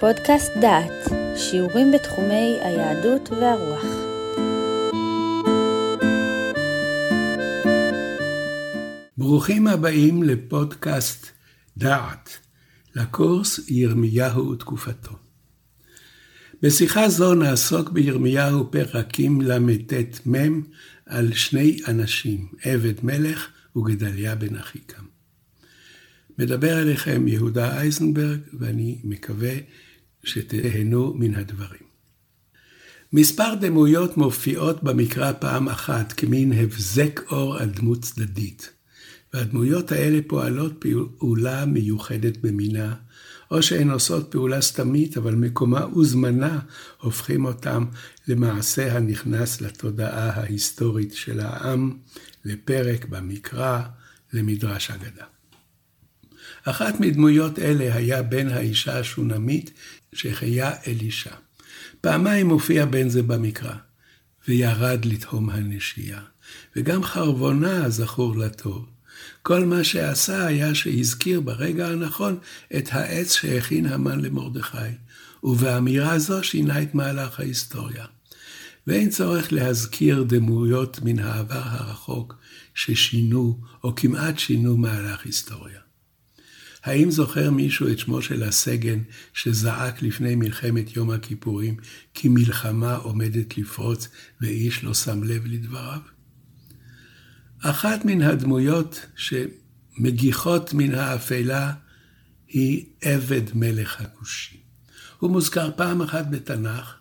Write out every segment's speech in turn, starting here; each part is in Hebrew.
פודקאסט דעת, שיעורים בתחומי היהדות והרוח. ברוכים הבאים לפודקאסט דעת, לקורס ירמיהו ותקופתו. בשיחה זו נעסוק בירמיהו פרקים ל"ט-מ על שני אנשים, עבד מלך וגדליה בן אחיקם. מדבר אליכם יהודה אייזנברג, ואני מקווה שתהנו מן הדברים. מספר דמויות מופיעות במקרא פעם אחת כמין הבזק אור על דמות צדדית, והדמויות האלה פועלות פעולה מיוחדת במינה, או שהן עושות פעולה סתמית, אבל מקומה וזמנה הופכים אותם למעשה הנכנס לתודעה ההיסטורית של העם, לפרק במקרא, למדרש אגדה. אחת מדמויות אלה היה בן האישה השונמית שחיה אלישע. פעמיים מופיע בן זה במקרא, וירד לתהום הנשייה, וגם חרבונה זכור לטוב. כל מה שעשה היה שהזכיר ברגע הנכון את העץ שהכין המן למרדכי, ובאמירה זו שינה את מהלך ההיסטוריה. ואין צורך להזכיר דמויות מן העבר הרחוק ששינו, או כמעט שינו מהלך היסטוריה. האם זוכר מישהו את שמו של הסגן שזעק לפני מלחמת יום הכיפורים כי מלחמה עומדת לפרוץ ואיש לא שם לב לדבריו? אחת מן הדמויות שמגיחות מן האפלה היא עבד מלך הכושי. הוא מוזכר פעם אחת בתנ"ך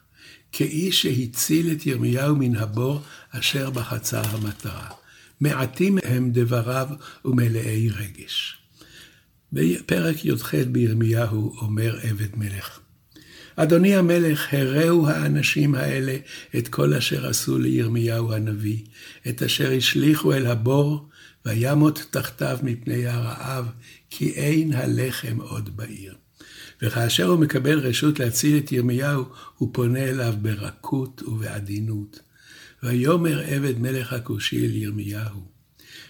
כאיש שהציל את ירמיהו מן הבור אשר בחצר המטרה. מעטים הם דבריו ומלאי רגש. בפרק י"ח בירמיהו אומר עבד מלך, אדוני המלך, הראו האנשים האלה את כל אשר עשו לירמיהו הנביא, את אשר השליכו אל הבור, וימות תחתיו מפני הרעב, כי אין הלחם עוד בעיר. וכאשר הוא מקבל רשות להציל את ירמיהו, הוא פונה אליו ברכות ובעדינות. ויאמר עבד מלך הכושי אל ירמיהו,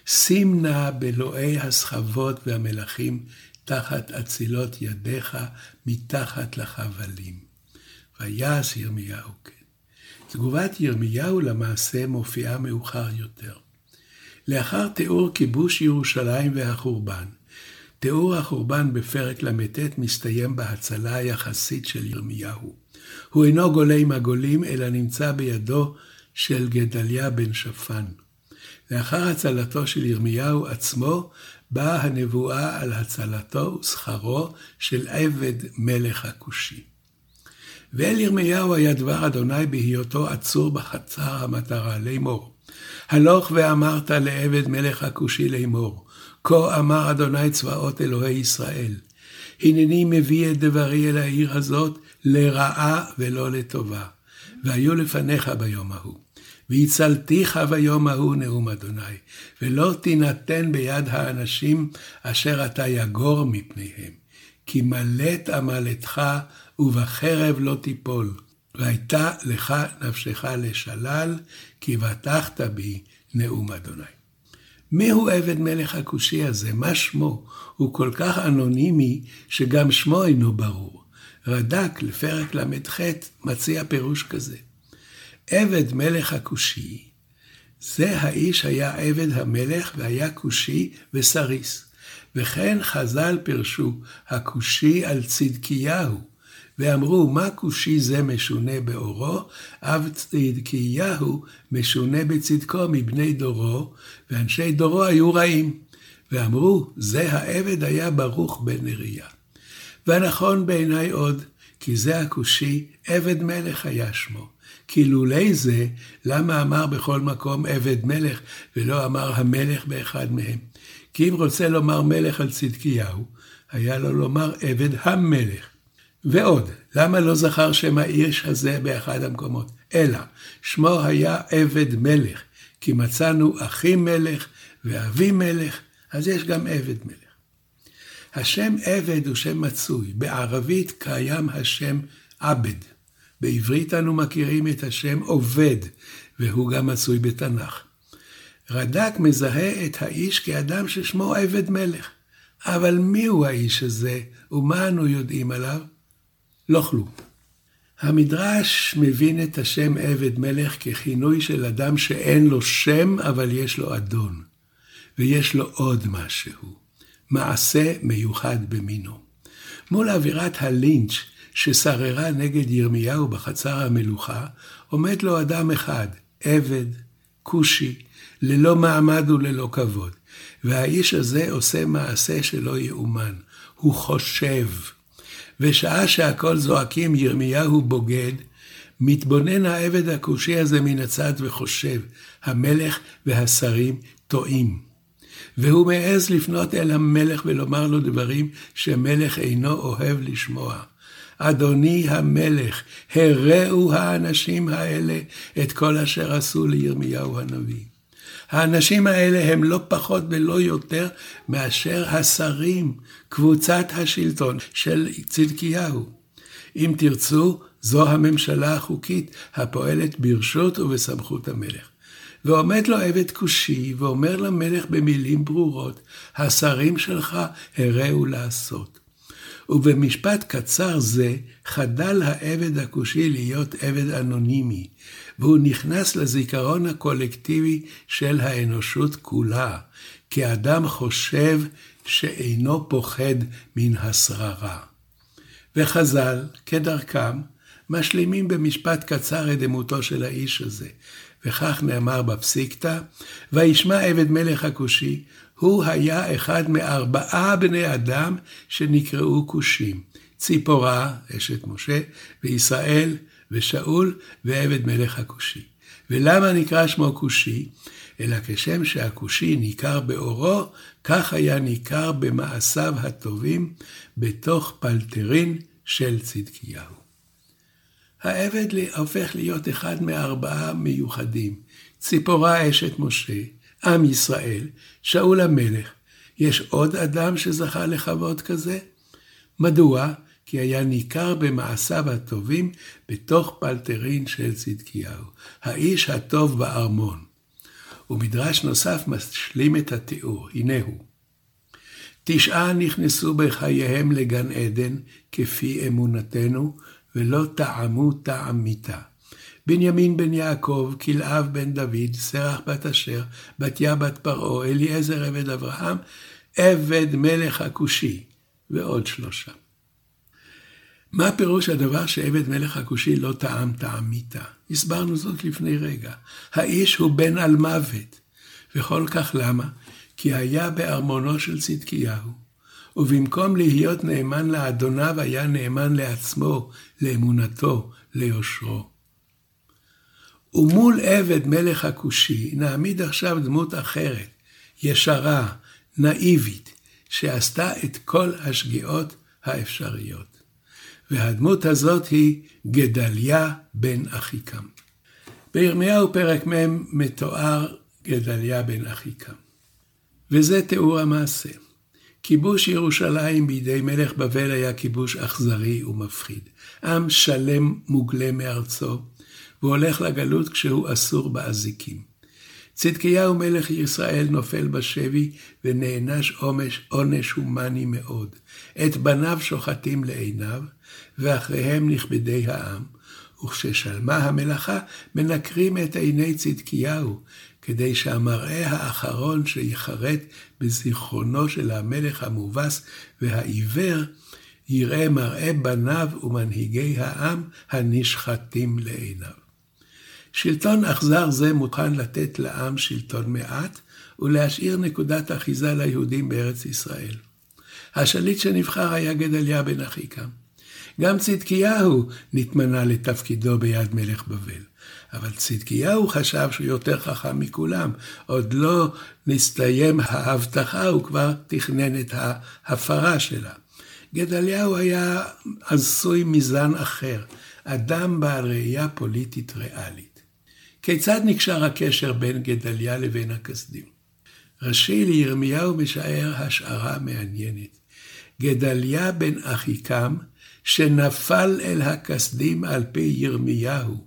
שים נא באלוהי הסחבות והמלכים תחת אצילות ידיך מתחת לחבלים. ויעש ירמיהו כן. תגובת ירמיהו למעשה מופיעה מאוחר יותר. לאחר תיאור כיבוש ירושלים והחורבן, תיאור החורבן בפרק ל"ט מסתיים בהצלה היחסית של ירמיהו. הוא אינו גולה עם הגולים, אלא נמצא בידו של גדליה בן שפן. לאחר הצלתו של ירמיהו עצמו, באה הנבואה על הצלתו ושכרו של עבד מלך הכושי. ואל ירמיהו היה דבר אדוני בהיותו עצור בחצר המטרה לאמור. הלוך ואמרת לעבד מלך הכושי לאמור, כה אמר אדוני צבאות אלוהי ישראל, הנני מביא את דברי אל העיר הזאת לרעה ולא לטובה, והיו לפניך ביום ההוא. והצלתיך ביום ההוא נאום אדוני, ולא תינתן ביד האנשים אשר אתה יגור מפניהם. כי מלט עמלתך ובחרב לא תיפול, והייתה לך נפשך לשלל, כי בטחת בי נאום אדוני. מיהו עבד מלך הכושי הזה? מה שמו? הוא כל כך אנונימי, שגם שמו אינו ברור. רד"ק לפרק ל"ח מציע פירוש כזה. עבד מלך הכושי, זה האיש היה עבד המלך והיה כושי וסריס. וכן חז"ל פירשו הכושי על צדקיהו, ואמרו מה כושי זה משונה באורו, אב צדקיהו משונה בצדקו מבני דורו, ואנשי דורו היו רעים. ואמרו, זה העבד היה ברוך בן נריה. והנכון בעיניי עוד, כי זה הכושי, עבד מלך היה שמו. כי לולי זה, למה אמר בכל מקום עבד מלך, ולא אמר המלך באחד מהם? כי אם רוצה לומר מלך על צדקיהו, היה לו לומר עבד המלך. ועוד, למה לא זכר שם האיש הזה באחד המקומות? אלא, שמו היה עבד מלך, כי מצאנו אחי מלך ואבי מלך, אז יש גם עבד מלך. השם עבד הוא שם מצוי, בערבית קיים השם עבד. בעברית אנו מכירים את השם עובד, והוא גם מצוי בתנ"ך. רד"ק מזהה את האיש כאדם ששמו עבד מלך. אבל מי הוא האיש הזה, ומה אנו יודעים עליו? לא כלום. המדרש מבין את השם עבד מלך ככינוי של אדם שאין לו שם, אבל יש לו אדון. ויש לו עוד משהו, מעשה מיוחד במינו. מול אווירת הלינץ' ששררה נגד ירמיהו בחצר המלוכה, עומד לו אדם אחד, עבד, כושי, ללא מעמד וללא כבוד. והאיש הזה עושה מעשה שלא יאומן, הוא חושב. ושעה שהכל זועקים ירמיהו בוגד, מתבונן העבד הכושי הזה מן הצד וחושב, המלך והשרים טועים. והוא מעז לפנות אל המלך ולומר לו דברים שמלך אינו אוהב לשמוע. אדוני המלך, הראו האנשים האלה את כל אשר עשו לירמיהו הנביא. האנשים האלה הם לא פחות ולא יותר מאשר השרים, קבוצת השלטון של צדקיהו. אם תרצו, זו הממשלה החוקית הפועלת ברשות ובסמכות המלך. ועומד לו עבד כושי, ואומר למלך במילים ברורות, השרים שלך הראו לעשות. ובמשפט קצר זה, חדל העבד הכושי להיות עבד אנונימי, והוא נכנס לזיכרון הקולקטיבי של האנושות כולה, כאדם חושב שאינו פוחד מן השררה. וחז"ל, כדרכם, משלימים במשפט קצר את דמותו של האיש הזה, וכך נאמר בפסיקתא, וישמע עבד מלך הכושי, הוא היה אחד מארבעה בני אדם שנקראו כושים, ציפורה, אשת משה, וישראל, ושאול, ועבד מלך הכושי. ולמה נקרא שמו כושי? אלא כשם שהכושי ניכר באורו, כך היה ניכר במעשיו הטובים בתוך פלטרין של צדקיהו. העבד הופך להיות אחד מארבעה מיוחדים, ציפורה אשת משה, עם ישראל, שאול המלך. יש עוד אדם שזכה לכבוד כזה? מדוע? כי היה ניכר במעשיו הטובים בתוך פלטרין של צדקיהו, האיש הטוב בארמון. ומדרש נוסף משלים את התיאור, הנה הוא. תשעה נכנסו בחייהם לגן עדן, כפי אמונתנו, ולא טעמו טעם מיתה. בנימין בן יעקב, כלאב בן דוד, סרח בת אשר, בתיה בת פרעה, אליעזר עבד אברהם, עבד מלך הכושי, ועוד שלושה. מה פירוש הדבר שעבד מלך הכושי לא טעם טעם מיתה? הסברנו זאת לפני רגע. האיש הוא בן על מוות. וכל כך למה? כי היה בארמונו של צדקיהו, ובמקום להיות נאמן לאדוניו, היה נאמן לעצמו, לאמונתו, ליושרו. ומול עבד מלך הכושי נעמיד עכשיו דמות אחרת, ישרה, נאיבית, שעשתה את כל השגיאות האפשריות. והדמות הזאת היא גדליה בן אחיקם. בירמיהו פרק מ' מתואר גדליה בן אחיקם. וזה תיאור המעשה. כיבוש ירושלים בידי מלך בבל היה כיבוש אכזרי ומפחיד. עם שלם מוגלה מארצו, והוא הולך לגלות כשהוא אסור באזיקים. צדקיהו מלך ישראל נופל בשבי ונענש עונש, עונש הומני מאוד. את בניו שוחטים לעיניו, ואחריהם נכבדי העם, וכששלמה המלאכה מנקרים את עיני צדקיהו, כדי שהמראה האחרון שיחרט בזיכרונו של המלך המובס והעיוור, יראה מראה בניו ומנהיגי העם הנשחטים לעיניו. שלטון אכזר זה מוכן לתת לעם שלטון מעט, ולהשאיר נקודת אחיזה ליהודים בארץ ישראל. השליט שנבחר היה גדליה בן אחיקם. גם צדקיהו נתמנה לתפקידו ביד מלך בבל. אבל צדקיהו חשב שהוא יותר חכם מכולם. עוד לא נסתיים ההבטחה, הוא כבר תכנן את ההפרה שלה. גדליהו היה עשוי מזן אחר, אדם בעל ראייה פוליטית ריאלית. כיצד נקשר הקשר בין גדליה לבין הכסדים? ראשי לירמיהו משער השערה מעניינת. גדליה בן אחיקם, שנפל אל הכסדים על פי ירמיהו,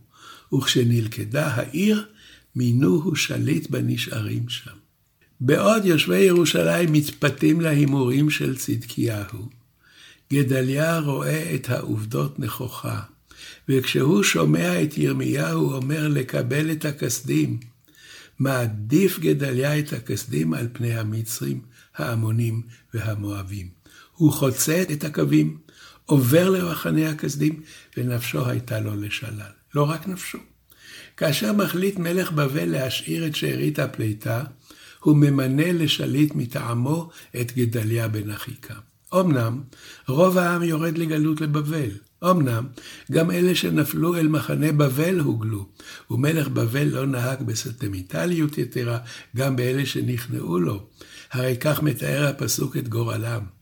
וכשנלכדה העיר, מינוהו שליט בנשארים שם. בעוד יושבי ירושלים מתפתים להימורים של צדקיהו, גדליה רואה את העובדות נכוחה, וכשהוא שומע את ירמיהו אומר לקבל את הכסדים, מעדיף גדליה את הכסדים על פני המצרים, העמונים והמואבים. הוא חוצה את הקווים, עובר למחנה הכסדים, ונפשו הייתה לו לשלל. לא רק נפשו. כאשר מחליט מלך בבל להשאיר את שארית הפליטה, הוא ממנה לשליט מטעמו את גדליה בן אחיקם. אמנם, רוב העם יורד לגלות לבבל. אמנם, גם אלה שנפלו אל מחנה בבל הוגלו, ומלך בבל לא נהג בסטמיטליות יתרה גם באלה שנכנעו לו. הרי כך מתאר הפסוק את גורלם.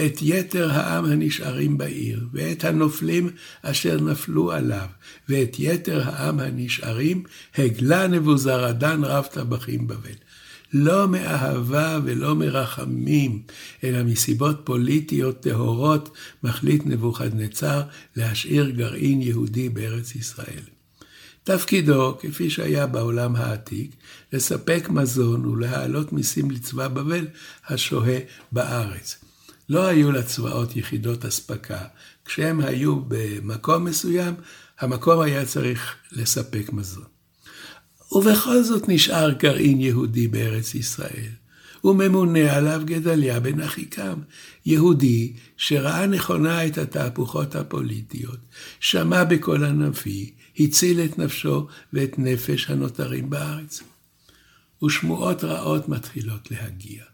את יתר העם הנשארים בעיר, ואת הנופלים אשר נפלו עליו, ואת יתר העם הנשארים, הגלה נבוזרדן רב טבחים בבל. לא מאהבה ולא מרחמים, אלא מסיבות פוליטיות טהורות, מחליט נבוכדנצר להשאיר גרעין יהודי בארץ ישראל. תפקידו, כפי שהיה בעולם העתיק, לספק מזון ולהעלות מיסים לצבא בבל השוהה בארץ. לא היו לצבאות יחידות אספקה. כשהם היו במקום מסוים, המקום היה צריך לספק מזון. ובכל זאת נשאר גרעין יהודי בארץ ישראל. וממונה עליו גדליה בן אחיקם, יהודי שראה נכונה את התהפוכות הפוליטיות, שמע בקול הנביא, הציל את נפשו ואת נפש הנותרים בארץ. ושמועות רעות מתחילות להגיע.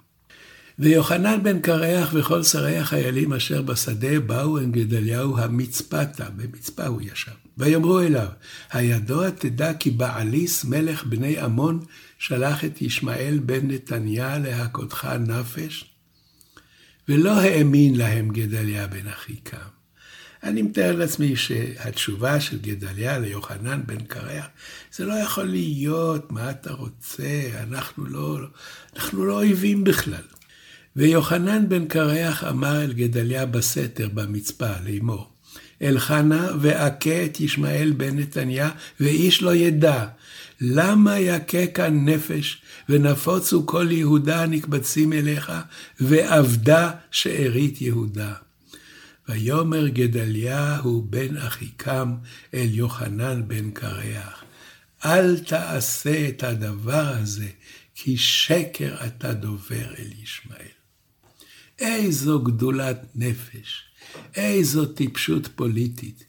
ויוחנן בן קרח וכל שרי החיילים אשר בשדה באו אל גדליהו המצפתה, במצפה הוא ישב. ויאמרו אליו, הידוע תדע כי בעליס מלך בני עמון שלח את ישמעאל בן נתניה להכותך נפש? ולא האמין להם גדליה בן אחיקם. אני מתאר לעצמי שהתשובה של גדליה ליוחנן בן קרח, זה לא יכול להיות, מה אתה רוצה, אנחנו לא, אנחנו לא אויבים בכלל. ויוחנן בן קרח אמר אל גדליה בסתר במצפה לאמור, אלחנה והכה את ישמעאל בן נתניה, ואיש לא ידע. למה יכה כאן נפש, ונפוצו כל יהודה הנקבצים אליך, ואבדה שארית יהודה. ויאמר גדליהו בן אחיקם אל יוחנן בן קרח, אל תעשה את הדבר הזה, כי שקר אתה דובר אל ישמעאל. איזו גדולת נפש, איזו טיפשות פוליטית.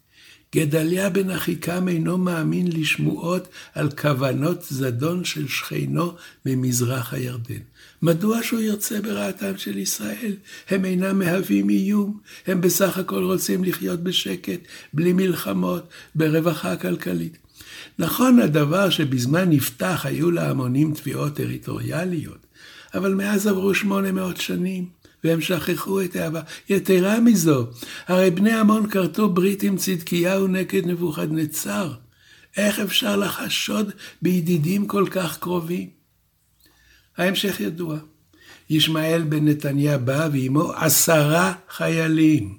גדליה בן אחיקם אינו מאמין לשמועות על כוונות זדון של שכנו ממזרח הירדן. מדוע שהוא ירצה ברעתם של ישראל? הם אינם מהווים איום, הם בסך הכל רוצים לחיות בשקט, בלי מלחמות, ברווחה כלכלית. נכון הדבר שבזמן נפתח היו להמונים תביעות טריטוריאליות, אבל מאז עברו שמונה מאות שנים. והם שכחו את העבר. יתרה מזו, הרי בני עמון כרתו ברית עם צדקיהו נגד נבוכדנצר. איך אפשר לחשוד בידידים כל כך קרובים? ההמשך ידוע. ישמעאל בן נתניה בא ועמו עשרה חיילים.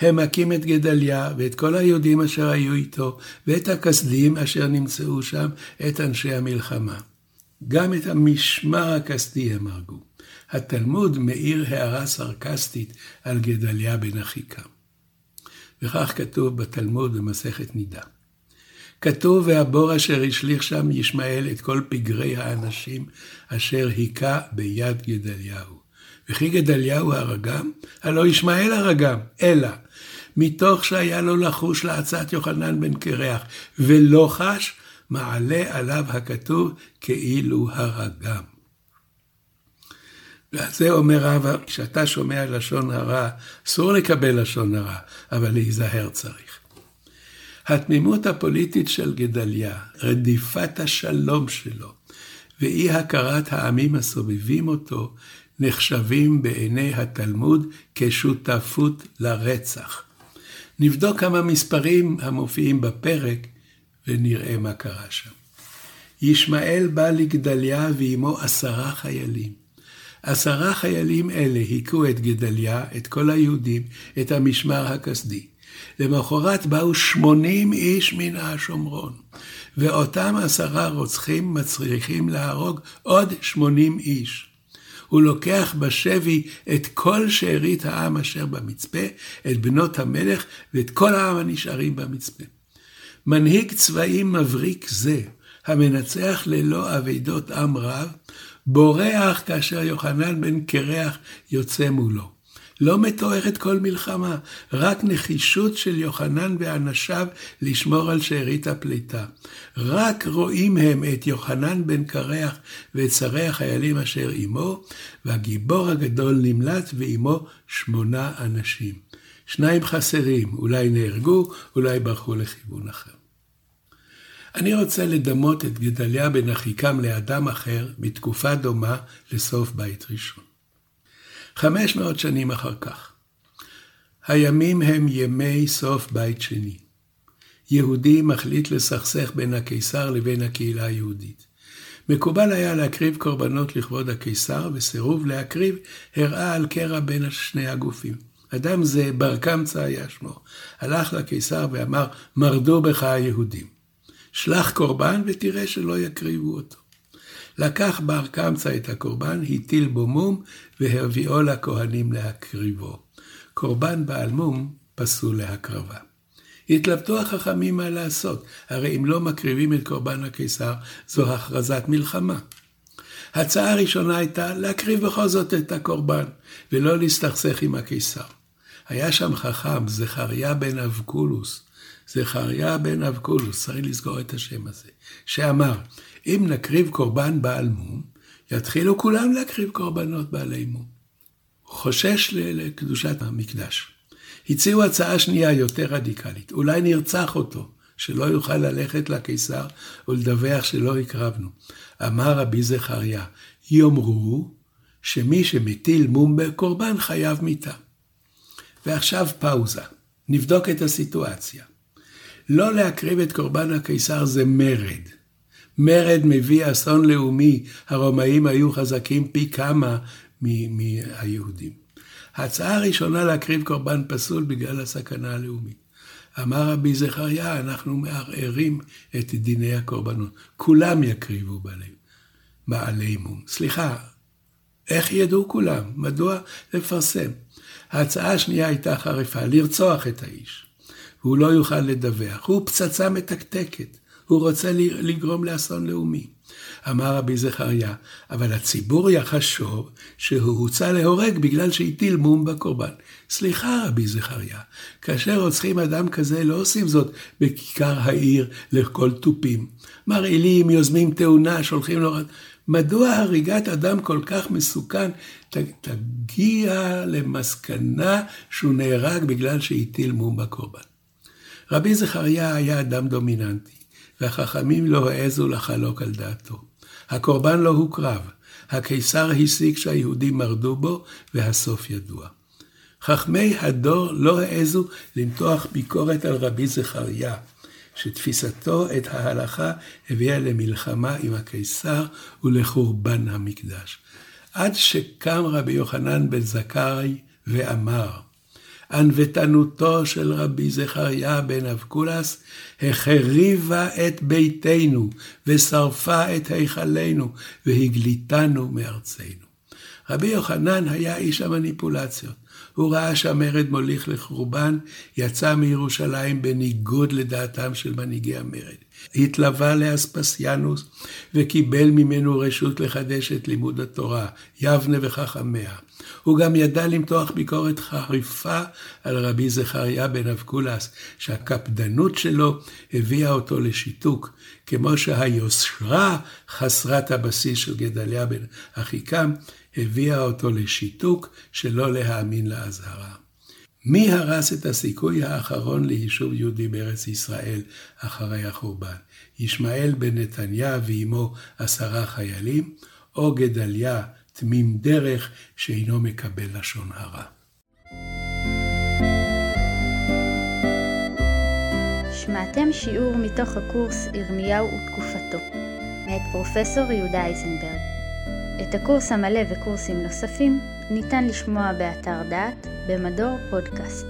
הם מכים את גדליה ואת כל היהודים אשר היו איתו, ואת הכסדים אשר נמצאו שם, את אנשי המלחמה. גם את המשמר הכסדי הם הרגו. התלמוד מאיר הערה סרקסטית על גדליה בן אחיקם. וכך כתוב בתלמוד במסכת נידה. כתוב, והבור אשר השליך שם ישמעאל את כל פגרי האנשים אשר היכה ביד גדליהו. וכי גדליהו הרגם? הלא ישמעאל הרגם, אלא מתוך שהיה לו לחוש לעצת יוחנן בן קרח, ולא חש, מעלה עליו הכתוב כאילו הרגם. זה אומר רבא, כשאתה שומע לשון הרע, אסור לקבל לשון הרע, אבל להיזהר צריך. התמימות הפוליטית של גדליה, רדיפת השלום שלו, ואי הכרת העמים הסובבים אותו, נחשבים בעיני התלמוד כשותפות לרצח. נבדוק כמה מספרים המופיעים בפרק, ונראה מה קרה שם. ישמעאל בא לגדליה ועמו עשרה חיילים. עשרה חיילים אלה היכו את גדליה, את כל היהודים, את המשמר הכסדי. למחרת באו שמונים איש מן השומרון, ואותם עשרה רוצחים מצליחים להרוג עוד שמונים איש. הוא לוקח בשבי את כל שארית העם אשר במצפה, את בנות המלך ואת כל העם הנשארים במצפה. מנהיג צבאים מבריק זה, המנצח ללא אבידות עם רב, בורח כאשר יוחנן בן קרח יוצא מולו. לא מתוארת כל מלחמה, רק נחישות של יוחנן ואנשיו לשמור על שארית הפליטה. רק רואים הם את יוחנן בן קרח ואת שרי החיילים אשר עמו, והגיבור הגדול נמלט ועמו שמונה אנשים. שניים חסרים, אולי נהרגו, אולי ברחו לכיוון אחר. אני רוצה לדמות את גדליה בן אחיקם לאדם אחר בתקופה דומה לסוף בית ראשון. חמש מאות שנים אחר כך. הימים הם ימי סוף בית שני. יהודי מחליט לסכסך בין הקיסר לבין הקהילה היהודית. מקובל היה להקריב קורבנות לכבוד הקיסר, וסירוב להקריב הראה על קרע בין שני הגופים. אדם זה, בר קמצא היה שמו, הלך לקיסר ואמר, מרדו בך היהודים. שלח קורבן ותראה שלא יקריבו אותו. לקח בר קמצא את הקורבן, הטיל בו מום, והביאו לכהנים להקריבו. קורבן בעל מום פסול להקרבה. התלבטו החכמים מה לעשות, הרי אם לא מקריבים את קורבן הקיסר, זו הכרזת מלחמה. הצעה הראשונה הייתה להקריב בכל זאת את הקורבן, ולא להסתכסך עם הקיסר. היה שם חכם, זכריה בן אבקולוס, זכריה בן אבקולוס, צריך לזכור את השם הזה, שאמר, אם נקריב קורבן בעל מום, יתחילו כולם להקריב קורבנות בעלי מום. חושש לקדושת המקדש. הציעו הצעה שנייה יותר רדיקלית, אולי נרצח אותו, שלא יוכל ללכת לקיסר ולדווח שלא הקרבנו. אמר רבי זכריה, יאמרו שמי שמטיל מום בקורבן חייב מיתה. ועכשיו פאוזה, נבדוק את הסיטואציה. לא להקריב את קורבן הקיסר זה מרד. מרד מביא אסון לאומי, הרומאים היו חזקים פי כמה מהיהודים. ההצעה הראשונה להקריב קורבן פסול בגלל הסכנה הלאומית. אמר רבי זכריה, אנחנו מערערים את דיני הקורבנות. כולם יקריבו בעלי, בעלי מום. סליחה, איך ידעו כולם? מדוע לפרסם? ההצעה השנייה הייתה חריפה, לרצוח את האיש. והוא לא יוכל לדווח. הוא פצצה מתקתקת. הוא רוצה לגרום לאסון לאומי. אמר רבי זכריה, אבל הציבור יחשוב שהוא הוצא להורג בגלל שהטיל מום בקורבן. סליחה, רבי זכריה, כאשר רוצחים אדם כזה, לא עושים זאת בכיכר העיר לכל תופים. מרעילים, יוזמים תאונה, שולחים לו... מדוע הריגת אדם כל כך מסוכן תגיע למסקנה שהוא נהרג בגלל שהטיל מום בקורבן? רבי זכריה היה אדם דומיננטי. והחכמים לא העזו לחלוק על דעתו. הקורבן לא הוקרב, הקיסר הסיק שהיהודים מרדו בו, והסוף ידוע. חכמי הדור לא העזו למתוח ביקורת על רבי זכריה, שתפיסתו את ההלכה הביאה למלחמה עם הקיסר ולחורבן המקדש. עד שקם רבי יוחנן בן זכאי ואמר, ענוותנותו של רבי זכריה בן אבקולס החריבה את ביתנו ושרפה את היכלנו והגליתנו מארצנו. רבי יוחנן היה איש המניפולציות. הוא ראה שהמרד מוליך לחורבן, יצא מירושלים בניגוד לדעתם של מנהיגי המרד. התלווה לאספסיאנוס וקיבל ממנו רשות לחדש את לימוד התורה, יבנה וחכמיה. הוא גם ידע למתוח ביקורת חריפה על רבי זכריה בן אבקולס, שהקפדנות שלו הביאה אותו לשיתוק, כמו שהיושרה חסרת הבסיס של גדליה בן אחיקם, הביאה אותו לשיתוק שלא להאמין לאזהרה. מי הרס את הסיכוי האחרון ליישוב יהודי בארץ ישראל אחרי החורבן? ישמעאל בן נתניה ועמו עשרה חיילים, או גדליה תמים דרך שאינו מקבל לשון הרע. שמעתם שיעור מתוך הקורס ירמיהו ותקופתו, מאת פרופסור יהודה אייזנברג. את הקורס המלא וקורסים נוספים ניתן לשמוע באתר דעת במדור פודקאסט.